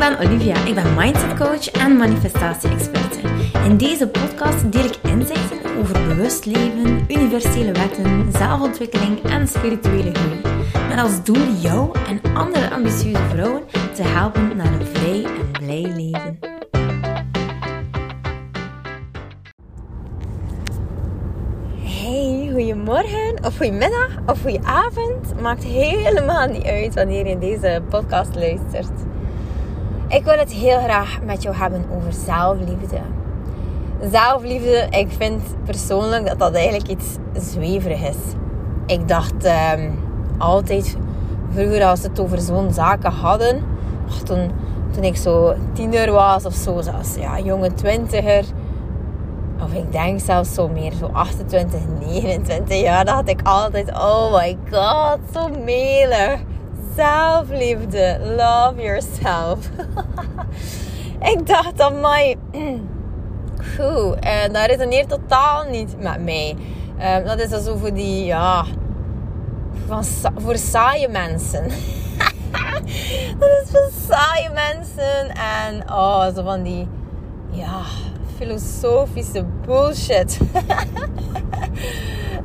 ben Olivia. Ik ben mindset coach en manifestatie-experte. In deze podcast deel ik inzichten over bewust leven, universele wetten, zelfontwikkeling en spirituele groei. Met als doel jou en andere ambitieuze vrouwen te helpen naar een vrij en blij leven. Hey, goedemorgen of goedemiddag of goedenavond. Maakt helemaal niet uit wanneer je deze podcast luistert. Ik wil het heel graag met jou hebben over zelfliefde. Zelfliefde, ik vind persoonlijk dat dat eigenlijk iets zweverig is. Ik dacht um, altijd, vroeger als we het over zo'n zaken hadden, toen, toen ik zo tiener was of zo, zelfs ja, jonge twintiger, of ik denk zelfs zo meer, zo 28, 29 jaar, dat had ik altijd, oh my god, zo melig zelfliefde. Love yourself. ik dacht dat mij. En dat resoneert totaal niet met mij. Um, dat is zo voor die, ja, voor saaie mensen. dat is voor saaie mensen. En oh, zo van die, ja, filosofische bullshit.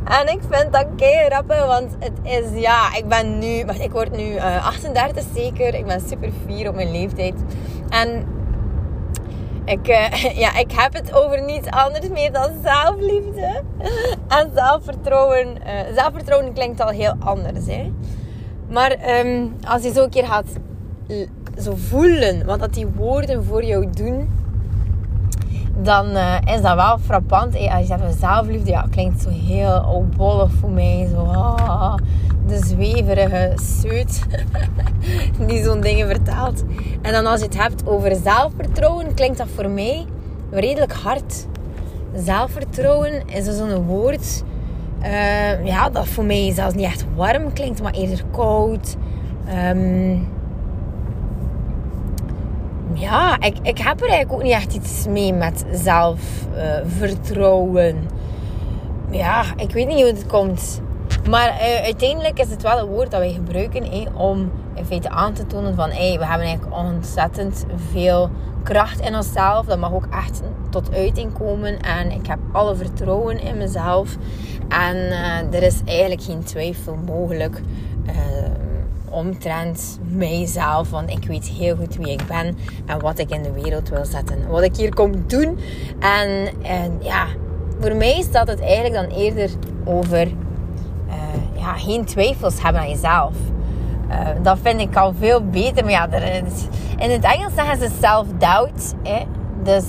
En ik vind dat kei rappen, want het is, ja, ik ben nu, ik word nu uh, eh, 38 zeker. Ik ben super fier op mijn leeftijd. En ik, uh, ja, ik heb het over niets anders meer dan zelfliefde. En zelfvertrouwen. Uh, zelfvertrouwen klinkt al heel anders, hè. Maar um, als je zo een keer gaat zo voelen wat dat die woorden voor jou doen dan uh, is dat wel frappant. Als je zegt zelfliefde, ja, klinkt zo heel oudbollig voor mij. Zo, ah, de zweverige suit die zo'n dingen vertelt. En dan als je het hebt over zelfvertrouwen, klinkt dat voor mij redelijk hard. Zelfvertrouwen is zo'n woord uh, ja, dat voor mij zelfs niet echt warm klinkt, maar eerder koud. Um, ja, ik, ik heb er eigenlijk ook niet echt iets mee met zelfvertrouwen. ja, ik weet niet hoe het komt. Maar uh, uiteindelijk is het wel een woord dat wij gebruiken om in feite aan te tonen van hey, we hebben eigenlijk ontzettend veel kracht in onszelf. Dat mag ook echt tot uiting komen. En ik heb alle vertrouwen in mezelf. En uh, er is eigenlijk geen twijfel mogelijk. Omtrent mijzelf. Want ik weet heel goed wie ik ben en wat ik in de wereld wil zetten. Wat ik hier kom doen. En, en ja, voor mij staat het eigenlijk dan eerder over uh, ja, geen twijfels hebben aan jezelf. Uh, dat vind ik al veel beter. Maar ja, is, in het Engels zeggen ze self-doubt. Dus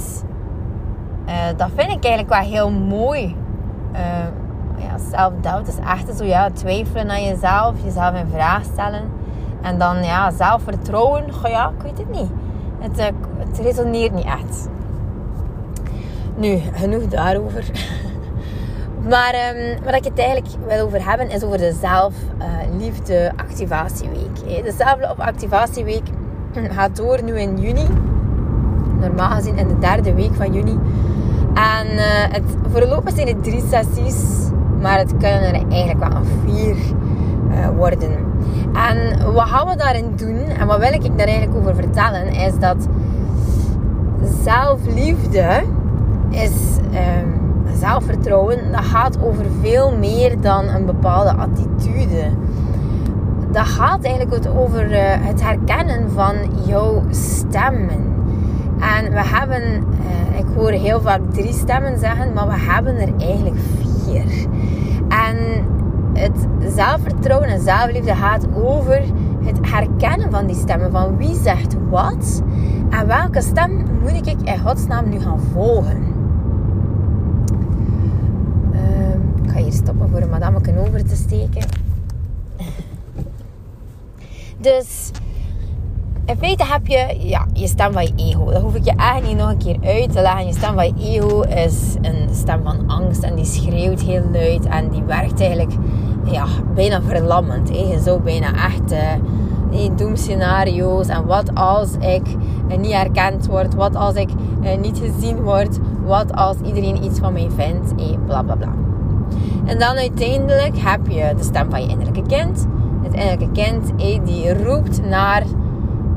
uh, dat vind ik eigenlijk wel heel mooi. Ja, self-doubt is echt zo ja, twijfelen aan jezelf, jezelf in vraag stellen. En dan ja, zelfvertrouwen, ja, ik weet het niet. Het, uh, het resoneert niet echt. Nu, genoeg daarover. maar um, wat ik het eigenlijk wil over hebben, is over de zelfliefde activatieweek. De zelfliefde activatieweek gaat door nu in juni. Normaal gezien in de derde week van juni. En uh, het, voorlopig zijn het drie sessies. Maar het kunnen er eigenlijk wel vier uh, worden. En wat gaan we daarin doen en wat wil ik daar eigenlijk over vertellen, is dat zelfliefde is um, zelfvertrouwen. Dat gaat over veel meer dan een bepaalde attitude. Dat gaat eigenlijk over uh, het herkennen van jouw stemmen. En we hebben, uh, ik hoor heel vaak drie stemmen zeggen, maar we hebben er eigenlijk vier. En het zelfvertrouwen en zelfliefde gaat over het herkennen van die stemmen. Van wie zegt wat en welke stem moet ik in godsnaam nu gaan volgen. Uh, ik ga hier stoppen voor een madame over te steken. Dus in feite heb je ja, je stem van je ego. Dat hoef ik je eigenlijk niet nog een keer uit te leggen. Je stem van je ego is een stem van angst en die schreeuwt heel luid en die werkt eigenlijk ja, bijna verlammend. Hè. Je bijna echt uh, doemscenario's en wat als ik uh, niet herkend word, wat als ik uh, niet gezien word, wat als iedereen iets van mij vindt, hey, bla bla bla. En dan uiteindelijk heb je de stem van je innerlijke kind. Het innerlijke kind die roept naar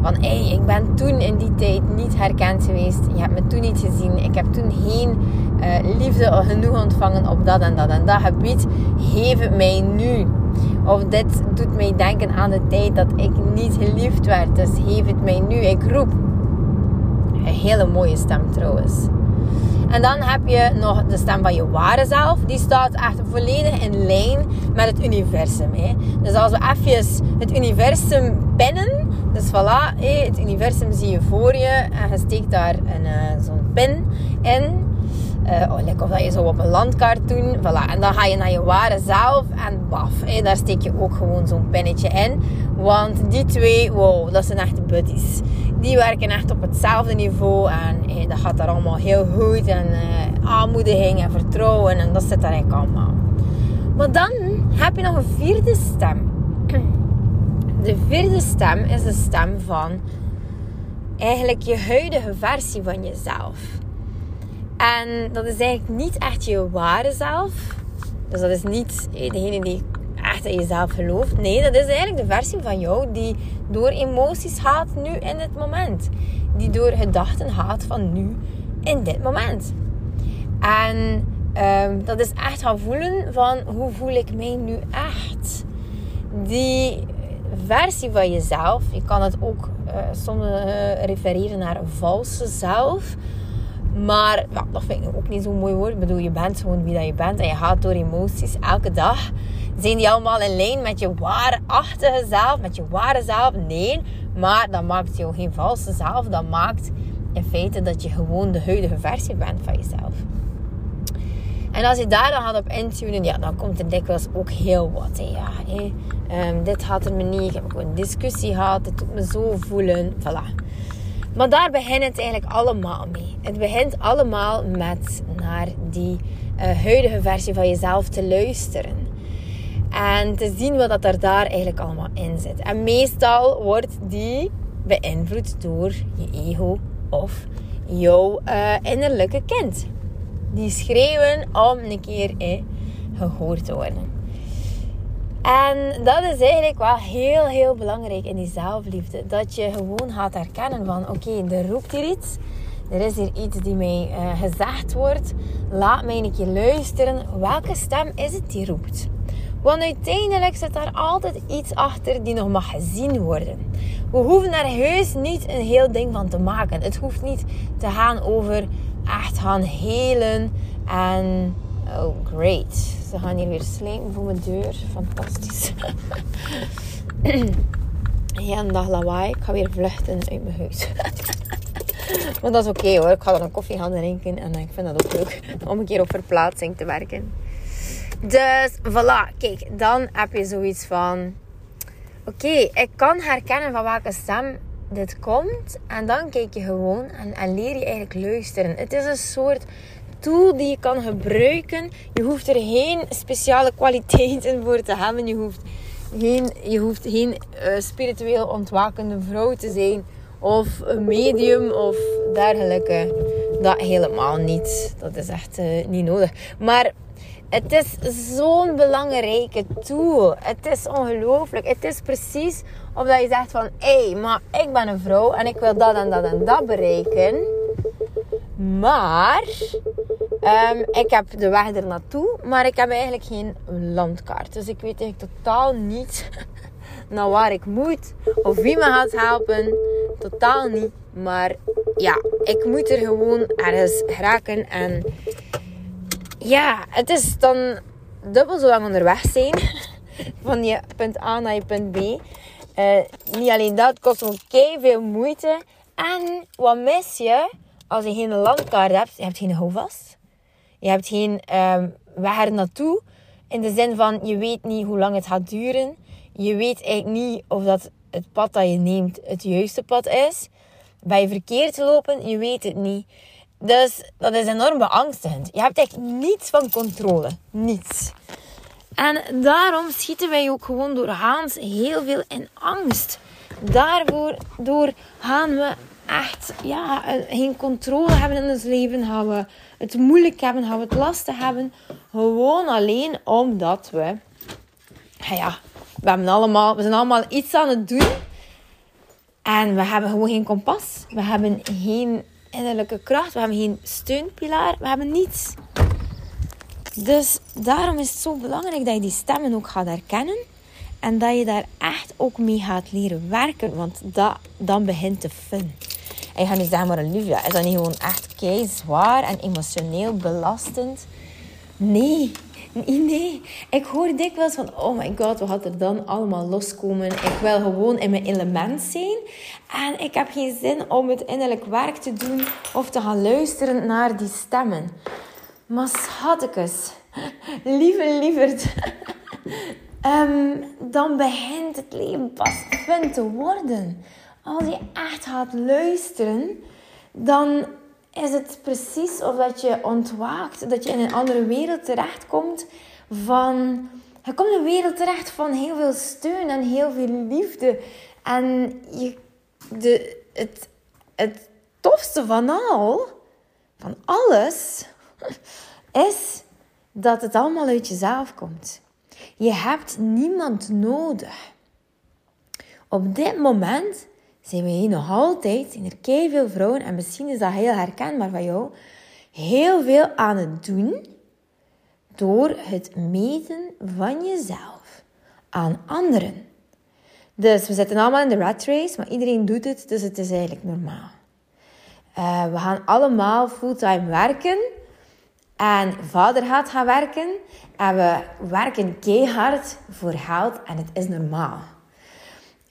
Van hé, hey, ik ben toen in die tijd niet herkend geweest. Je hebt me toen niet gezien. Ik heb toen geen uh, liefde genoeg ontvangen op dat en dat en dat gebied. Geef het mij nu. Of dit doet mij denken aan de tijd dat ik niet geliefd werd. Dus geef het mij nu. Ik roep. Een hele mooie stem trouwens. En dan heb je nog de stem van je ware zelf. Die staat echt volledig in lijn met het universum. Dus als we even het universum pinnen. Dus voilà, het universum zie je voor je. En je steekt daar een, uh, zo'n pin in. Uh, oh, lekker of dat je zo op een landkaart doen. Voilà. En dan ga je naar je ware zelf. En baf, daar steek je ook gewoon zo'n pinnetje in. Want die twee, wow, dat zijn echt buddies. Die werken echt op hetzelfde niveau. En dat gaat daar allemaal heel goed. En uh, aanmoediging en vertrouwen. En dat zit daar eigenlijk allemaal. Maar dan heb je nog een vierde stem. De vierde stem is de stem van eigenlijk je huidige versie van jezelf. En dat is eigenlijk niet echt je ware zelf. Dus dat is niet degene die echt in jezelf gelooft. Nee, dat is eigenlijk de versie van jou die door emoties gaat nu in dit moment. Die door gedachten gaat van nu in dit moment. En um, dat is echt gaan voelen van hoe voel ik mij nu echt. Die versie van jezelf, je kan het ook uh, soms uh, refereren naar een valse zelf. Maar dat vind ik ook niet zo'n mooi woord. Ik bedoel, je bent gewoon wie dat je bent en je gaat door emoties elke dag. Zijn die allemaal in lijn met je waarachtige zelf, met je ware zelf? Nee, maar dat maakt jou geen valse zelf. Dat maakt in feite dat je gewoon de huidige versie bent van jezelf. En als je daar dan gaat op intunen, ja, dan komt er dikwijls ook heel wat. Ja, hè. Um, dit had er me niet. Ik heb ook een discussie gehad. Het doet me zo voelen. Voilà. Maar daar begint het eigenlijk allemaal mee. Het begint allemaal met naar die uh, huidige versie van jezelf te luisteren. En te zien wat er daar eigenlijk allemaal in zit. En meestal wordt die beïnvloed door je ego of jouw uh, innerlijke kind. Die schreeuwen om een keer eh, gehoord te worden. En dat is eigenlijk wel heel, heel belangrijk in die zelfliefde. Dat je gewoon gaat herkennen van... Oké, er roept hier iets. Er is hier iets die mij uh, gezegd wordt. Laat mij een keer luisteren. Welke stem is het die roept? Want uiteindelijk zit daar altijd iets achter die nog mag gezien worden. We hoeven daar heus niet een heel ding van te maken. Het hoeft niet te gaan over echt gaan helen en Oh, great. Ze gaan hier weer slijpen voor mijn deur. Fantastisch. Heel dag lawaai. Ik ga weer vluchten uit mijn huis. maar dat is oké hoor. Ik ga dan een koffie gaan drinken. En ik vind dat ook leuk om een keer op verplaatsing te werken. Dus voilà. Kijk, dan heb je zoiets van... Oké, ik kan herkennen van welke stem dit komt. En dan kijk je gewoon en, en leer je eigenlijk luisteren. Het is een soort tool die je kan gebruiken. Je hoeft er geen speciale kwaliteiten voor te hebben. Je hoeft geen, je hoeft geen uh, spiritueel ontwakende vrouw te zijn. Of een medium of dergelijke. Dat helemaal niet. Dat is echt uh, niet nodig. Maar het is zo'n belangrijke tool. Het is ongelooflijk. Het is precies of dat je zegt van... Hé, hey, maar ik ben een vrouw en ik wil dat en dat en dat bereiken. Maar Um, ik heb de weg er naartoe, maar ik heb eigenlijk geen landkaart. Dus ik weet eigenlijk totaal niet naar waar ik moet of wie me gaat helpen. Totaal niet. Maar ja, ik moet er gewoon ergens geraken. En ja, het is dan dubbel zo lang onderweg zijn. Van je punt A naar je punt B. Uh, niet alleen dat, kost ook veel moeite. En wat mis je als je geen landkaart hebt? Je hebt geen houvast. Je hebt geen weg er naartoe. In de zin van, je weet niet hoe lang het gaat duren. Je weet eigenlijk niet of dat het pad dat je neemt het juiste pad is. Ben je verkeerd lopen? Je weet het niet. Dus dat is enorm beangstigend. Je hebt echt niets van controle. Niets. En daarom schieten wij ook gewoon doorgaans heel veel in angst. Daarvoor door gaan we echt ja, geen controle hebben in ons leven. Gaan we het moeilijk hebben, gaan we het lastig hebben. Gewoon alleen omdat we, ja, we, hebben allemaal, we zijn allemaal iets aan het doen. En we hebben gewoon geen kompas. We hebben geen innerlijke kracht. We hebben geen steunpilaar. We hebben niets. Dus daarom is het zo belangrijk dat je die stemmen ook gaat herkennen. En dat je daar echt ook mee gaat leren werken. Want dat, dan begint te fun. En je gaat niet zeggen, maar Olivia, is dat niet gewoon echt kei zwaar en emotioneel belastend? Nee, nee, nee. Ik hoor dikwijls van, oh my god, wat gaat er dan allemaal loskomen? Ik wil gewoon in mijn element zijn. En ik heb geen zin om het innerlijk werk te doen of te gaan luisteren naar die stemmen. Maar schattekes, lieve lieverd, um, dan begint het leven pas fun te worden. Als je echt gaat luisteren, dan is het precies of dat je ontwaakt, dat je in een andere wereld terechtkomt van... Je komt een wereld terecht van heel veel steun en heel veel liefde. En je, de, het, het tofste van al, van alles, is dat het allemaal uit jezelf komt. Je hebt niemand nodig. Op dit moment zijn we hier nog altijd, zijn er veel vrouwen, en misschien is dat heel herkenbaar van jou, heel veel aan het doen door het meten van jezelf aan anderen. Dus we zitten allemaal in de rat race, maar iedereen doet het, dus het is eigenlijk normaal. Uh, we gaan allemaal fulltime werken. En vader gaat gaan werken. En we werken keihard voor geld en het is normaal.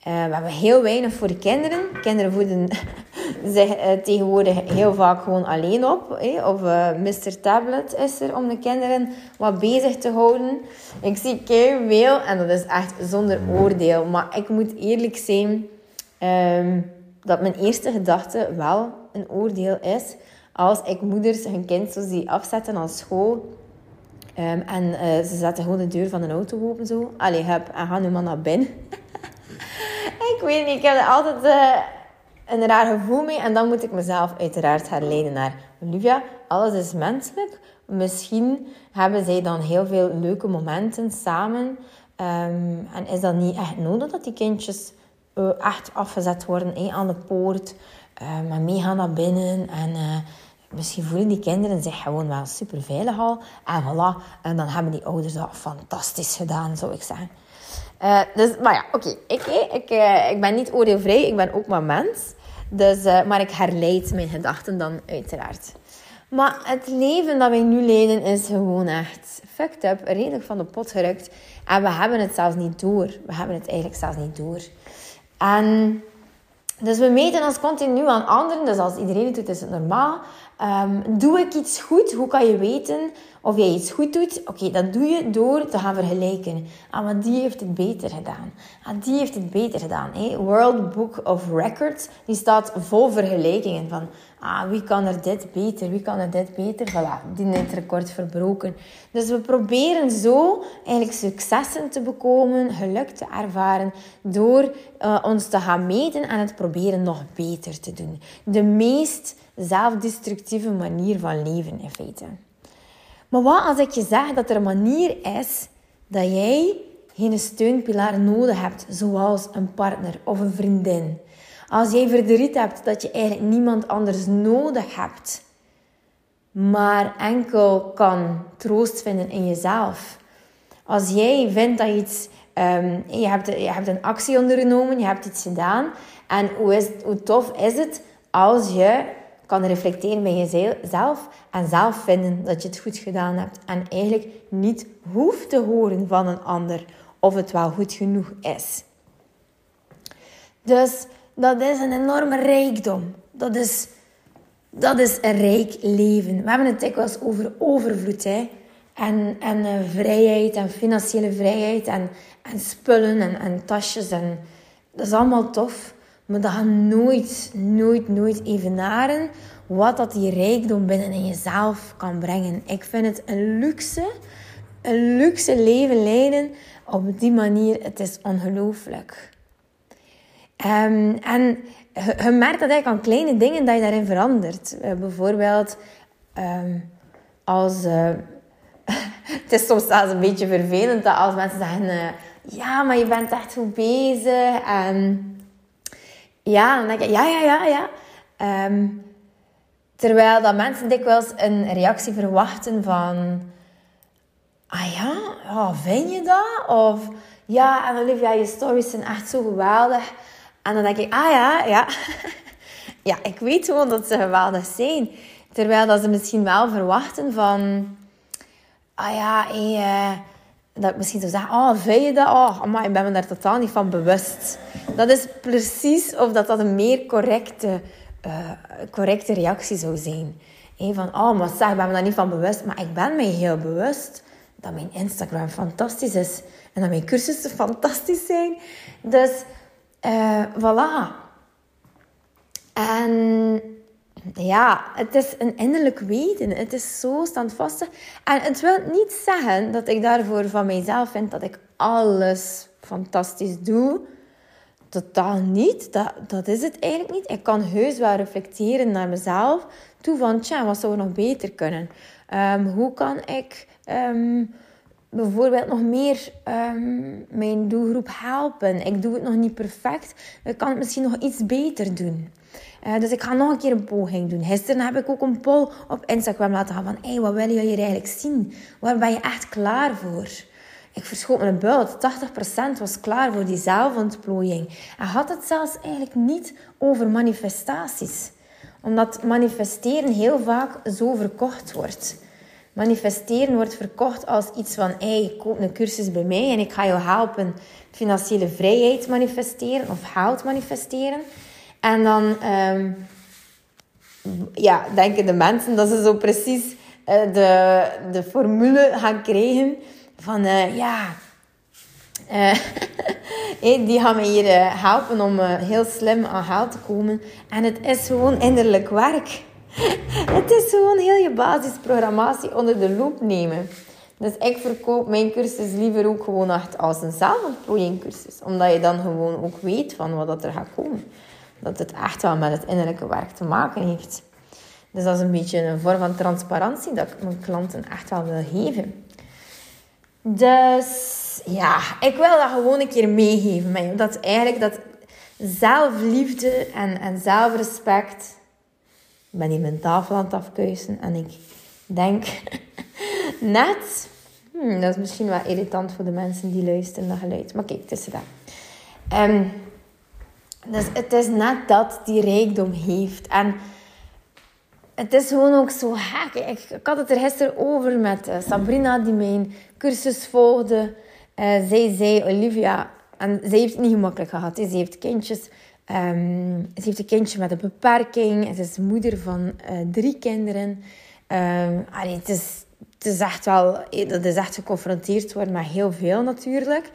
Uh, we hebben heel weinig voor de kinderen. Kinderen voeden zich uh, tegenwoordig heel vaak gewoon alleen op. Of uh, eh, Mr. Tablet is er om de kinderen wat bezig te houden. Ik zie veel en dat is echt zonder oordeel. Maar ik moet eerlijk zijn um, dat mijn eerste gedachte wel een oordeel is. Als ik moeders hun kind zo zie afzetten aan school. Um, en ze zetten gewoon de deur van een auto open zo. Allee, en gaan nu maar naar binnen. ik weet niet, ik heb er altijd uh, een raar gevoel mee. En dan moet ik mezelf uiteraard herleiden naar Olivia. Alles is menselijk. Misschien hebben zij dan heel veel leuke momenten samen. Um, en is dat niet echt nodig dat die kindjes uh, echt afgezet worden eh, aan de poort. Maar meegaan naar binnen. En misschien voelen die kinderen zich gewoon wel super veilig al. En voilà. En dan hebben die ouders dat fantastisch gedaan, zou ik zeggen. Uh, dus, maar ja, oké. Ik, ik, uh, ik ben niet oordeelvrij, ik ben ook maar mens. Dus, maar ik herleid mijn gedachten dan uiteraard. Maar het leven dat wij nu leiden is gewoon echt fucked up, redelijk van de pot gerukt. En we hebben het zelfs niet door. We hebben het eigenlijk zelfs niet door. En dus we meten ons continu aan anderen. Dus als iedereen het doet, is het normaal. Um, doe ik iets goed? Hoe kan je weten of jij iets goed doet? Oké, dat doe je door te gaan vergelijken. Ah, maar die heeft het beter gedaan. Ah, die heeft het beter gedaan. Hey? World Book of Records, die staat vol vergelijkingen van ah, wie kan er dit beter, wie kan er dit beter. Voilà, die het record verbroken. Dus we proberen zo eigenlijk successen te bekomen, geluk te ervaren, door uh, ons te gaan meten en het proberen nog beter te doen. De meest zelfdestructieve manier van leven in feite. Maar wat als ik je zeg dat er een manier is dat jij geen steunpilaar nodig hebt, zoals een partner of een vriendin? Als jij verdriet hebt dat je eigenlijk niemand anders nodig hebt, maar enkel kan troost vinden in jezelf. Als jij vindt dat je iets, um, je, hebt, je hebt een actie ondernomen, je hebt iets gedaan, en hoe, is, hoe tof is het als je kan reflecteren bij jezelf en zelf vinden dat je het goed gedaan hebt. En eigenlijk niet hoeft te horen van een ander of het wel goed genoeg is. Dus dat is een enorme rijkdom. Dat is, dat is een rijk leven. We hebben het dikwijls over overvloed. Hè? En, en uh, vrijheid en financiële vrijheid en, en spullen en, en tasjes. En, dat is allemaal tof. Maar dat gaat nooit, nooit, nooit evenaren wat dat die rijkdom binnen in jezelf kan brengen. Ik vind het een luxe, een luxe leven leiden op die manier. Het is ongelooflijk. Um, en je merkt dat eigenlijk aan kleine dingen dat je daarin verandert. Uh, bijvoorbeeld um, als... Uh, het is soms zelfs een beetje vervelend dat als mensen zeggen... Uh, ja, maar je bent echt goed bezig. En ja, dan denk ik, ja, ja, ja, ja. Ehm, terwijl dat mensen dikwijls een reactie verwachten van... Ah ja, vind je dat? Of ja, en Olivia, je stories zijn echt zo geweldig. En dan denk ik, ah ja, ja. ja, ik weet gewoon dat ze geweldig zijn. Terwijl dat ze misschien wel verwachten van... Ah ja, uh, dat ik misschien zou zeggen, oh, vind je dat? Oh, maar ik ben me daar totaal niet van bewust. Dat is precies of dat, dat een meer correcte, uh, correcte reactie zou zijn. Hey, van, oh, maar zeg, ik ben me daar niet van bewust. Maar ik ben mij heel bewust dat mijn Instagram fantastisch is. En dat mijn cursussen fantastisch zijn. Dus, uh, voilà. En ja, het is een innerlijk weten. Het is zo standvastig. En het wil niet zeggen dat ik daarvoor van mijzelf vind dat ik alles fantastisch doe. Totaal niet. Dat, dat is het eigenlijk niet. Ik kan heus wel reflecteren naar mezelf. Toe van, tja, wat zou er nog beter kunnen? Um, hoe kan ik um, bijvoorbeeld nog meer um, mijn doelgroep helpen? Ik doe het nog niet perfect. Ik kan het misschien nog iets beter doen. Uh, dus ik ga nog een keer een poging doen. Gisteren heb ik ook een poll op Instagram laten gaan van... Hey, wat willen jullie eigenlijk zien? Waar ben je echt klaar voor? Ik verschoot mijn bult. 80% was klaar voor die zelfontplooiing. En had het zelfs eigenlijk niet over manifestaties. Omdat manifesteren heel vaak zo verkocht wordt. Manifesteren wordt verkocht als iets van... Hey, koop een cursus bij mij en ik ga jou helpen financiële vrijheid manifesteren of geld manifesteren. En dan um, ja, denken de mensen dat ze zo precies uh, de, de formule gaan krijgen van uh, ja, uh, die gaan me hier helpen om heel slim aan geld te komen. En het is gewoon innerlijk werk. het is gewoon heel je basisprogrammatie onder de loep nemen. Dus ik verkoop mijn cursus liever ook gewoon echt als een cursus. Omdat je dan gewoon ook weet van wat er gaat komen dat het echt wel met het innerlijke werk te maken heeft. Dus dat is een beetje een vorm van transparantie dat ik mijn klanten echt wel wil geven. Dus ja, ik wil dat gewoon een keer meegeven. Dat eigenlijk dat zelfliefde en, en zelfrespect... Ik ben hier mijn tafel aan het afkuisen en ik denk net... Hmm, dat is misschien wel irritant voor de mensen die luisteren naar geluid. Maar kijk, tussen dat. Um, dus het is net dat die rijkdom heeft. En het is gewoon ook zo gek. Ik, had het er gisteren over met uh, Sabrina, die mijn cursus volgde. Uh, zij zei, Olivia, en zij heeft het niet gemakkelijk gehad. Ze heeft kindjes. Um, ze heeft een kindje met een beperking. Ze is moeder van uh, drie kinderen. Um, het, is, het is echt wel... Dat is echt geconfronteerd worden met heel veel natuurlijk.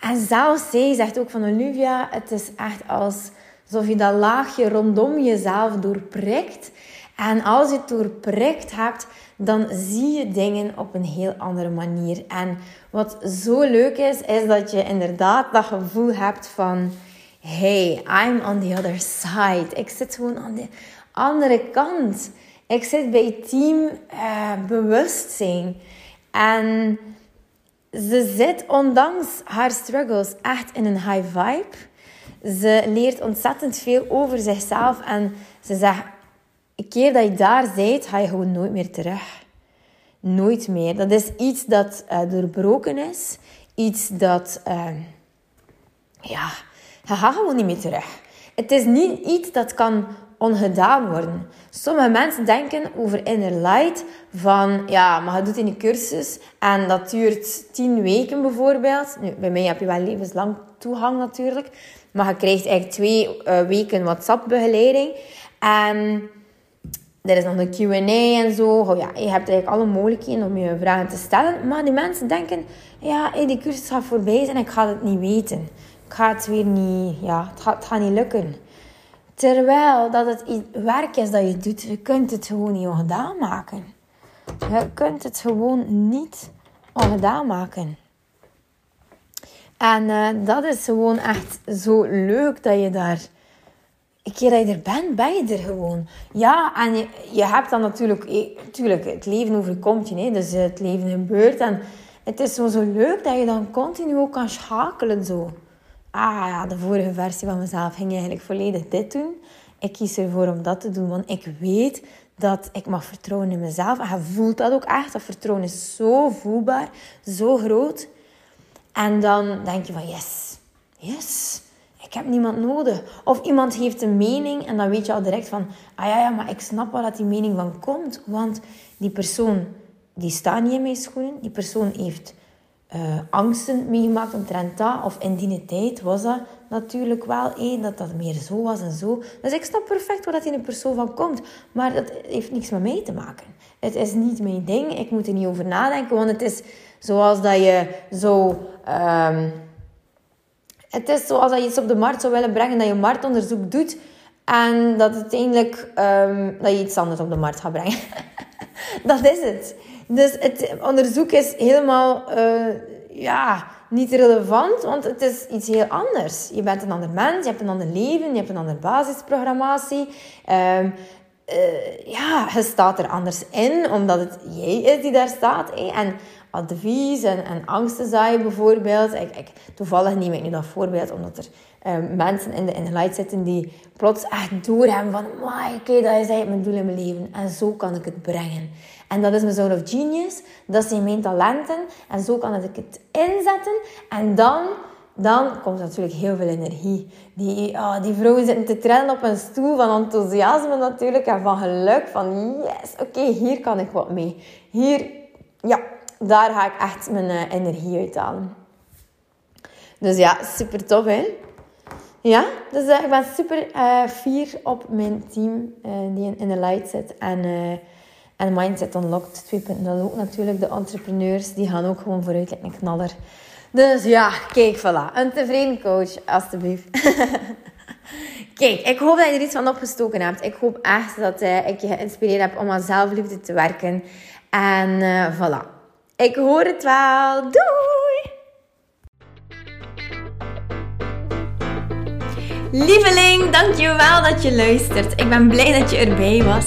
En zelfs zij zegt ook van Olivia, het is echt alsof je dat laagje rondom jezelf doorprikt. En als je het doorprikt hebt, dan zie je dingen op een heel andere manier. En wat zo leuk is, is dat je inderdaad dat gevoel hebt van... Hey, I'm on the other side. Ik zit gewoon aan de andere kant. Ik zit bij team uh, bewustzijn. En ze zit ondanks haar struggles echt in een high vibe. Ze leert ontzettend veel over zichzelf en ze zegt: een keer dat je daar bent, ga je gewoon nooit meer terug. Nooit meer. Dat is iets dat uh, doorbroken is. Iets dat, uh, ja, je gaat gewoon niet meer terug. Het is niet iets dat kan ongedaan worden. Sommige mensen denken over inner light van, ja, maar je doet in een cursus en dat duurt tien weken bijvoorbeeld. Nu, bij mij heb je wel levenslang toegang natuurlijk, maar je krijgt eigenlijk twee uh, weken WhatsApp-begeleiding. En er is nog een Q&A en zo. Oh ja, je hebt eigenlijk alle mogelijkheden om je vragen te stellen. Maar die mensen denken, ja, die cursus gaat voorbij zijn en ik ga het niet weten. Ik ga het weer niet, ja, het gaat, gaat niet lukken. Terwijl dat het werk is dat je doet, je kunt het gewoon niet ongedaan maken. Je kunt het gewoon niet ongedaan maken. En uh, dat is gewoon echt zo leuk dat je daar... Een keer dat je er bent, ben je er gewoon. Ja, en je, hebt dan natuurlijk... Natuurlijk, het leven overkomt je. Hè, dus het leven gebeurt. En het is zo, zo leuk dat je dan continu ook kan schakelen zo. Ah ja, de vorige versie van mezelf ging eigenlijk volledig dit doen. Ik kies ervoor om dat te doen, want ik weet dat ik mag vertrouwen in mezelf. En voelt dat ook echt. Dat vertrouwen is zo voelbaar, zo groot. En dan denk je van yes, yes, ik heb niemand nodig. Of iemand heeft een mening en dan weet je al direct van, ah ja, ja, maar ik snap wel dat die mening van komt. Want die persoon, die staat niet in mijn schoenen. Die persoon heeft uh, angsten meegemaakt omtrent dat. Of in die tijd was dat natuurlijk wel één, dat dat meer zo was en zo. Dus ik snap perfect waar dat in een persoon van komt. Maar dat heeft niks met mij te maken. Het is niet mijn ding. Ik moet er niet over nadenken. Want het is zoals dat je zo... Um, het is zoals dat je iets op de markt zou willen brengen, dat je marktonderzoek doet en dat uiteindelijk um, dat je iets anders op de markt gaat brengen. dat is het. Dus het onderzoek is helemaal uh, ja, niet relevant, want het is iets heel anders. Je bent een ander mens, je hebt een ander leven, je hebt een andere basisprogrammatie. Um, ja, je staat er anders in, omdat het jij is die daar staat. En advies en, en angsten zaaien bijvoorbeeld. Ik, ik, toevallig neem ik nu dat voorbeeld, omdat er um, mensen in de, in de light zitten die plots echt doorhebben van... Oké, okay, dat is eigenlijk mijn doel in mijn leven. En zo kan ik het brengen. En dat is mijn zone of genius. Dat zijn mijn talenten. En zo kan ik het inzetten. En dan dan komt natuurlijk heel veel energie. Die, oh, die vrouwen zitten te trillen op een stoel van enthousiasme natuurlijk en van geluk. Van yes, oké, hier kan ik wat mee. Hier, ja, daar ga ik echt mijn uh, energie uithalen. Dus ja, super tof hè. Ja, dus uh, ik ben super uh, fier op mijn team die in, de light zit. En, en Mindset Unlocked 2.0 ook natuurlijk. De entrepreneurs, die gaan ook gewoon vooruit like een knaller. Dus ja, kijk, voilà. Een tevreden coach, alstublieft. kijk, ik hoop dat je er iets van opgestoken hebt. Ik hoop echt dat ik je geïnspireerd heb om aan zelfliefde te werken. En uh, voilà. Ik hoor het wel. Doei! Lieveling, dankjewel dat je luistert. Ik ben blij dat je erbij was.